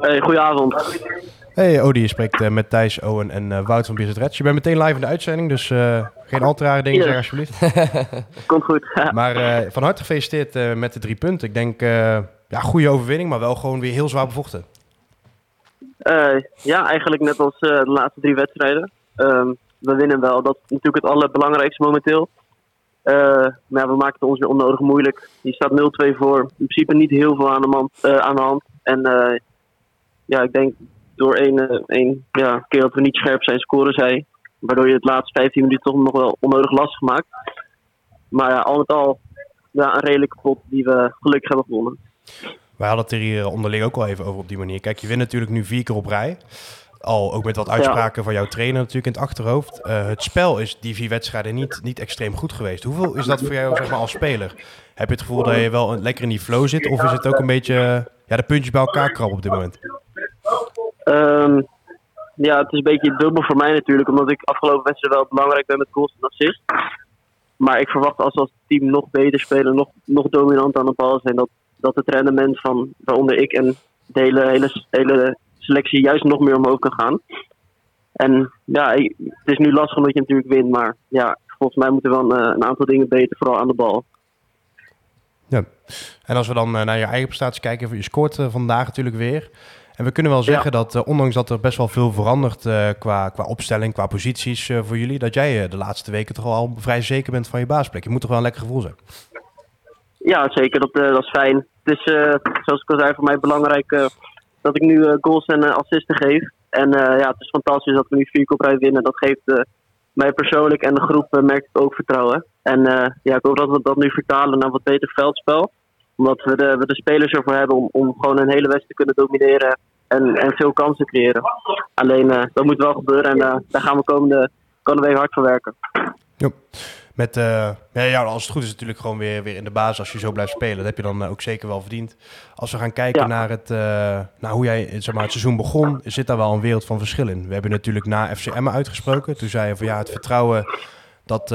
Hey, goedenavond. Hey Odi, je spreekt uh, met Thijs, Owen en uh, Wout van Business Reds. Je bent meteen live in de uitzending, dus uh, geen al te rare dingen zeggen alsjeblieft. Komt goed. maar van harte gefeliciteerd met de drie punten. Ik denk, ja, goede overwinning, maar wel gewoon weer heel zwaar bevochten. ja, eigenlijk net als de laatste drie wedstrijden. Um, we winnen wel, dat is natuurlijk het allerbelangrijkste momenteel. maar we maken het ons weer onnodig moeilijk. Je staat 0-2 voor. In principe niet heel veel aan de, man, aan de hand. En ja, ik denk door één, eh, één ja, keer dat we niet scherp zijn, scoren zij. Waardoor je het laatste 15 minuten toch nog wel onnodig lastig maakt. Maar ja, al met al ja, een redelijke pot die we gelukkig hebben gewonnen. Wij hadden het er hier onderling ook al even over op die manier. Kijk, je wint natuurlijk nu vier keer op rij. Al ook met wat uitspraken van jouw trainer natuurlijk in het achterhoofd. Uh, het spel is die vier wedstrijden niet, niet extreem goed geweest. Hoeveel is dat voor jou zeg maar, als speler? Heb je het gevoel dat je wel lekker in die flow zit? Of is het ook een beetje ja, de puntjes bij elkaar krabben op dit moment? Um, ja, het is een beetje dubbel voor mij natuurlijk, omdat ik afgelopen wedstrijd wel belangrijk ben met goals en assist. Maar ik verwacht als we als team nog beter spelen, nog, nog dominant aan de bal zijn, dat, dat het rendement van waaronder ik en de hele, hele, hele selectie juist nog meer omhoog kan gaan. En ja, het is nu lastig omdat je natuurlijk wint, maar ja, volgens mij moeten we wel een, een aantal dingen beter, vooral aan de bal. Ja, en als we dan eh, naar je eigen prestatie kijken, je scoort eh, vandaag natuurlijk weer. En we kunnen wel zeggen dat, uh, ondanks dat er best wel veel verandert uh, qua, qua opstelling, qua posities uh, voor jullie, dat jij de laatste weken toch al vrij zeker bent van je baasplek. Je moet toch wel een lekker gevoel zijn? Ja, zeker. Dat, dat is fijn. Het is, zoals ik al zei, voor mij belangrijk dat ik nu goals en assisten geef. En ja, het is fantastisch dat we nu vier keer winnen. Dat geeft mij persoonlijk en de groep merk ik ook vertrouwen. En ja, ik hoop dat we dat nu vertalen naar wat beter veldspel omdat we de, we de spelers ervoor hebben om, om gewoon een hele wedstrijd te kunnen domineren en, en veel kansen creëren. Alleen uh, dat moet wel gebeuren en uh, daar gaan we komende, komende week hard voor werken. Ja. Met, uh, ja, als het goed is natuurlijk gewoon weer, weer in de basis als je zo blijft spelen. Dat heb je dan ook zeker wel verdiend. Als we gaan kijken naar, het, naar hoe jij zeg maar, het seizoen begon, zit daar wel een wereld van verschil in. We hebben natuurlijk na FCM uitgesproken. Toen zei je van ja, het vertrouwen dat,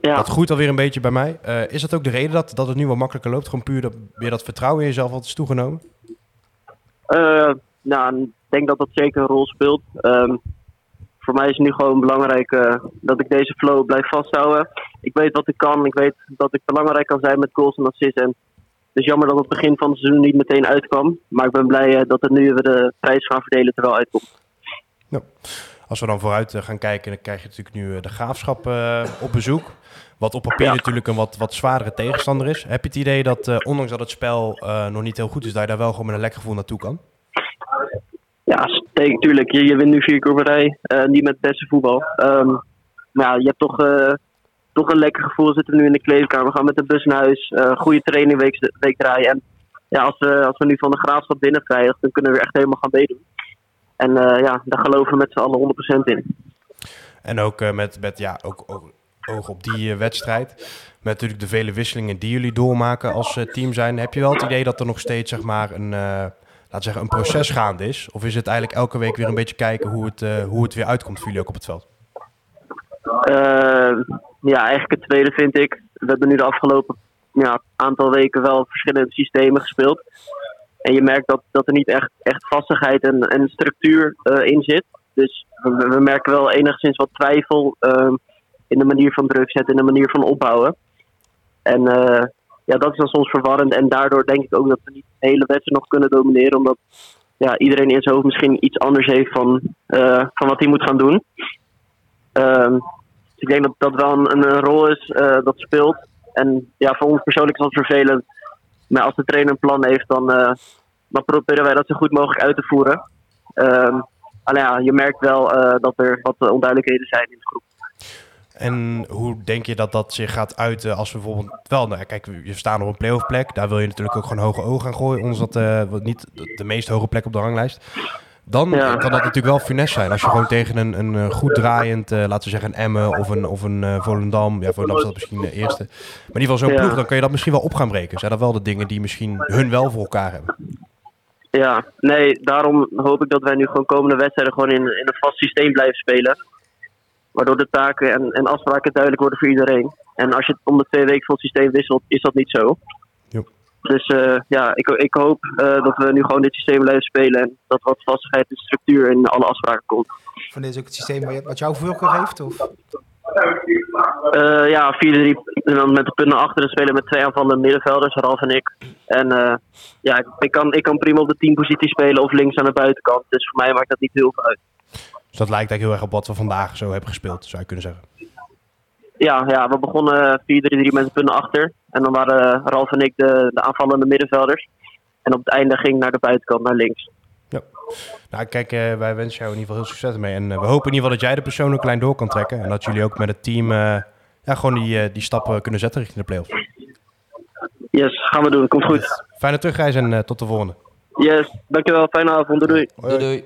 ja. dat groeit alweer een beetje bij mij. is dat ook de reden dat, dat het nu wat makkelijker loopt? Gewoon puur dat, weer dat vertrouwen in jezelf wat is toegenomen? nou, ik denk dat dat zeker een rol speelt. Um, voor mij is het nu gewoon belangrijk uh, dat ik deze flow blijf vasthouden. Ik weet wat ik kan. Ik weet dat ik belangrijk kan zijn met goals en assists. En het is jammer dat het begin van het seizoen niet meteen uitkwam. Maar ik ben blij uh, dat het nu we de prijs gaan verdelen terwijl uitkomt. Ja. Als we dan vooruit uh, gaan kijken, dan krijg je natuurlijk nu de graafschap op bezoek. Wat op papier ja. natuurlijk een wat, wat zwaardere tegenstander is. Heb je het idee dat, ondanks dat het spel nog niet heel goed is, dat je daar wel gewoon met een lekker gevoel naartoe kan? Ja, natuurlijk. Je, je wint nu vier keer op rij. Niet met het beste voetbal. Um, maar ja, je hebt toch, toch een lekker gevoel. We zitten nu in de kleedkamer. We gaan met de bus naar huis. Uh, goede trainingweek week draaien. En ja, als we, als we nu van de graafschap binnen vrijdag, dan kunnen we echt helemaal gaan meedoen. En ja, daar geloven we met z'n allen 100% in. En ook met, met ja, ook, ook oog op die wedstrijd. Met natuurlijk de vele wisselingen die jullie doormaken als team zijn. Heb je wel het idee dat er nog steeds zeg maar een laat zeggen, een proces gaande is? Of is het eigenlijk elke week weer een beetje kijken hoe het, uh, hoe het weer uitkomt voor jullie ook op het veld? Uh, ja, eigenlijk het tweede vind ik. We hebben nu de afgelopen ja, aantal weken wel verschillende systemen gespeeld. En je merkt dat, dat er niet echt, echt vastigheid en, en structuur uh, in zit. Dus we, merken wel enigszins wat twijfel ehm, in de manier van druk zetten, in de manier van opbouwen. En ja, dat is dan soms verwarrend. En daardoor denk ik ook dat we niet de hele wedstrijd nog kunnen domineren. Omdat ja, iedereen in zijn hoofd misschien iets anders heeft van, uh, van wat hij moet gaan doen. Um, dus ik denk dat dat wel een, een rol is dat speelt. En ja, voor ons persoonlijk is dat vervelend. Maar als de trainer een plan heeft, dan, uh, dan proberen wij dat zo goed mogelijk uit te voeren. Um, alleen je merkt wel dat er wat onduidelijkheden zijn in de groep. En hoe denk je dat dat zich gaat uiten als we bijvoorbeeld wel, nou, kijk, je staan op een playoff plek, daar wil je natuurlijk ook gewoon hoge ogen gaan gooien, ons dat niet de meest hoge plek op de ranglijst. Dan kan dat natuurlijk wel funest zijn. Als je gewoon tegen een, een eh, goed draaiend, uh, laten we zeggen een Emmen of een, of een uh, Volendam, ja Volendam is dat misschien de eerste, maar in ieder geval zo'n ploeg, dan kan je dat misschien wel op gaan breken. Zijn dat wel de dingen die misschien hun wel voor elkaar hebben? Ja, nee, daarom hoop ik dat wij nu gewoon komende wedstrijden gewoon in, in een vast systeem blijven spelen. Waardoor de taken en, en afspraken duidelijk worden voor iedereen. En als je om de twee weken van het systeem wisselt, is dat niet zo. Dus eh, ja, ik, ik hoop eh, dat we nu gewoon dit systeem blijven spelen en dat wat vastigheid en structuur in alle afspraken komt. Van dit is ook het systeem wat, wat jouw voorkeur heeft? Of? Eh, ja, 4-3 en dan met de punten achter en spelen met twee aanvallende middenvelders, Ralf en ik. En eh, ja, ik, ik kan, ik kan prima op de teampositie spelen of links aan de buitenkant. Dus voor mij maakt dat niet heel veel uit. Dus dat lijkt eigenlijk heel erg op wat we vandaag zo hebben gespeeld, zou je kunnen zeggen. Ja, ja we begonnen 4-3-3 met de punten achter. En dan waren Ralf en ik de, de aanvallende middenvelders. En op het einde ging naar de buitenkant, naar links. Nou, kijk, eh, wij wensen jou in ieder geval heel succes ermee. En eh, we hopen in ieder geval dat jij de persoonlijk lijn door kan trekken. En dat jullie ook met het team eh, ja, gewoon die, die stappen kunnen zetten richting de play-offs. Yes, gaan we doen. Komt goed. Fijne terugreis en tot de volgende. Yes, dankjewel. Fijne avond. Doei. doei. Doei doei.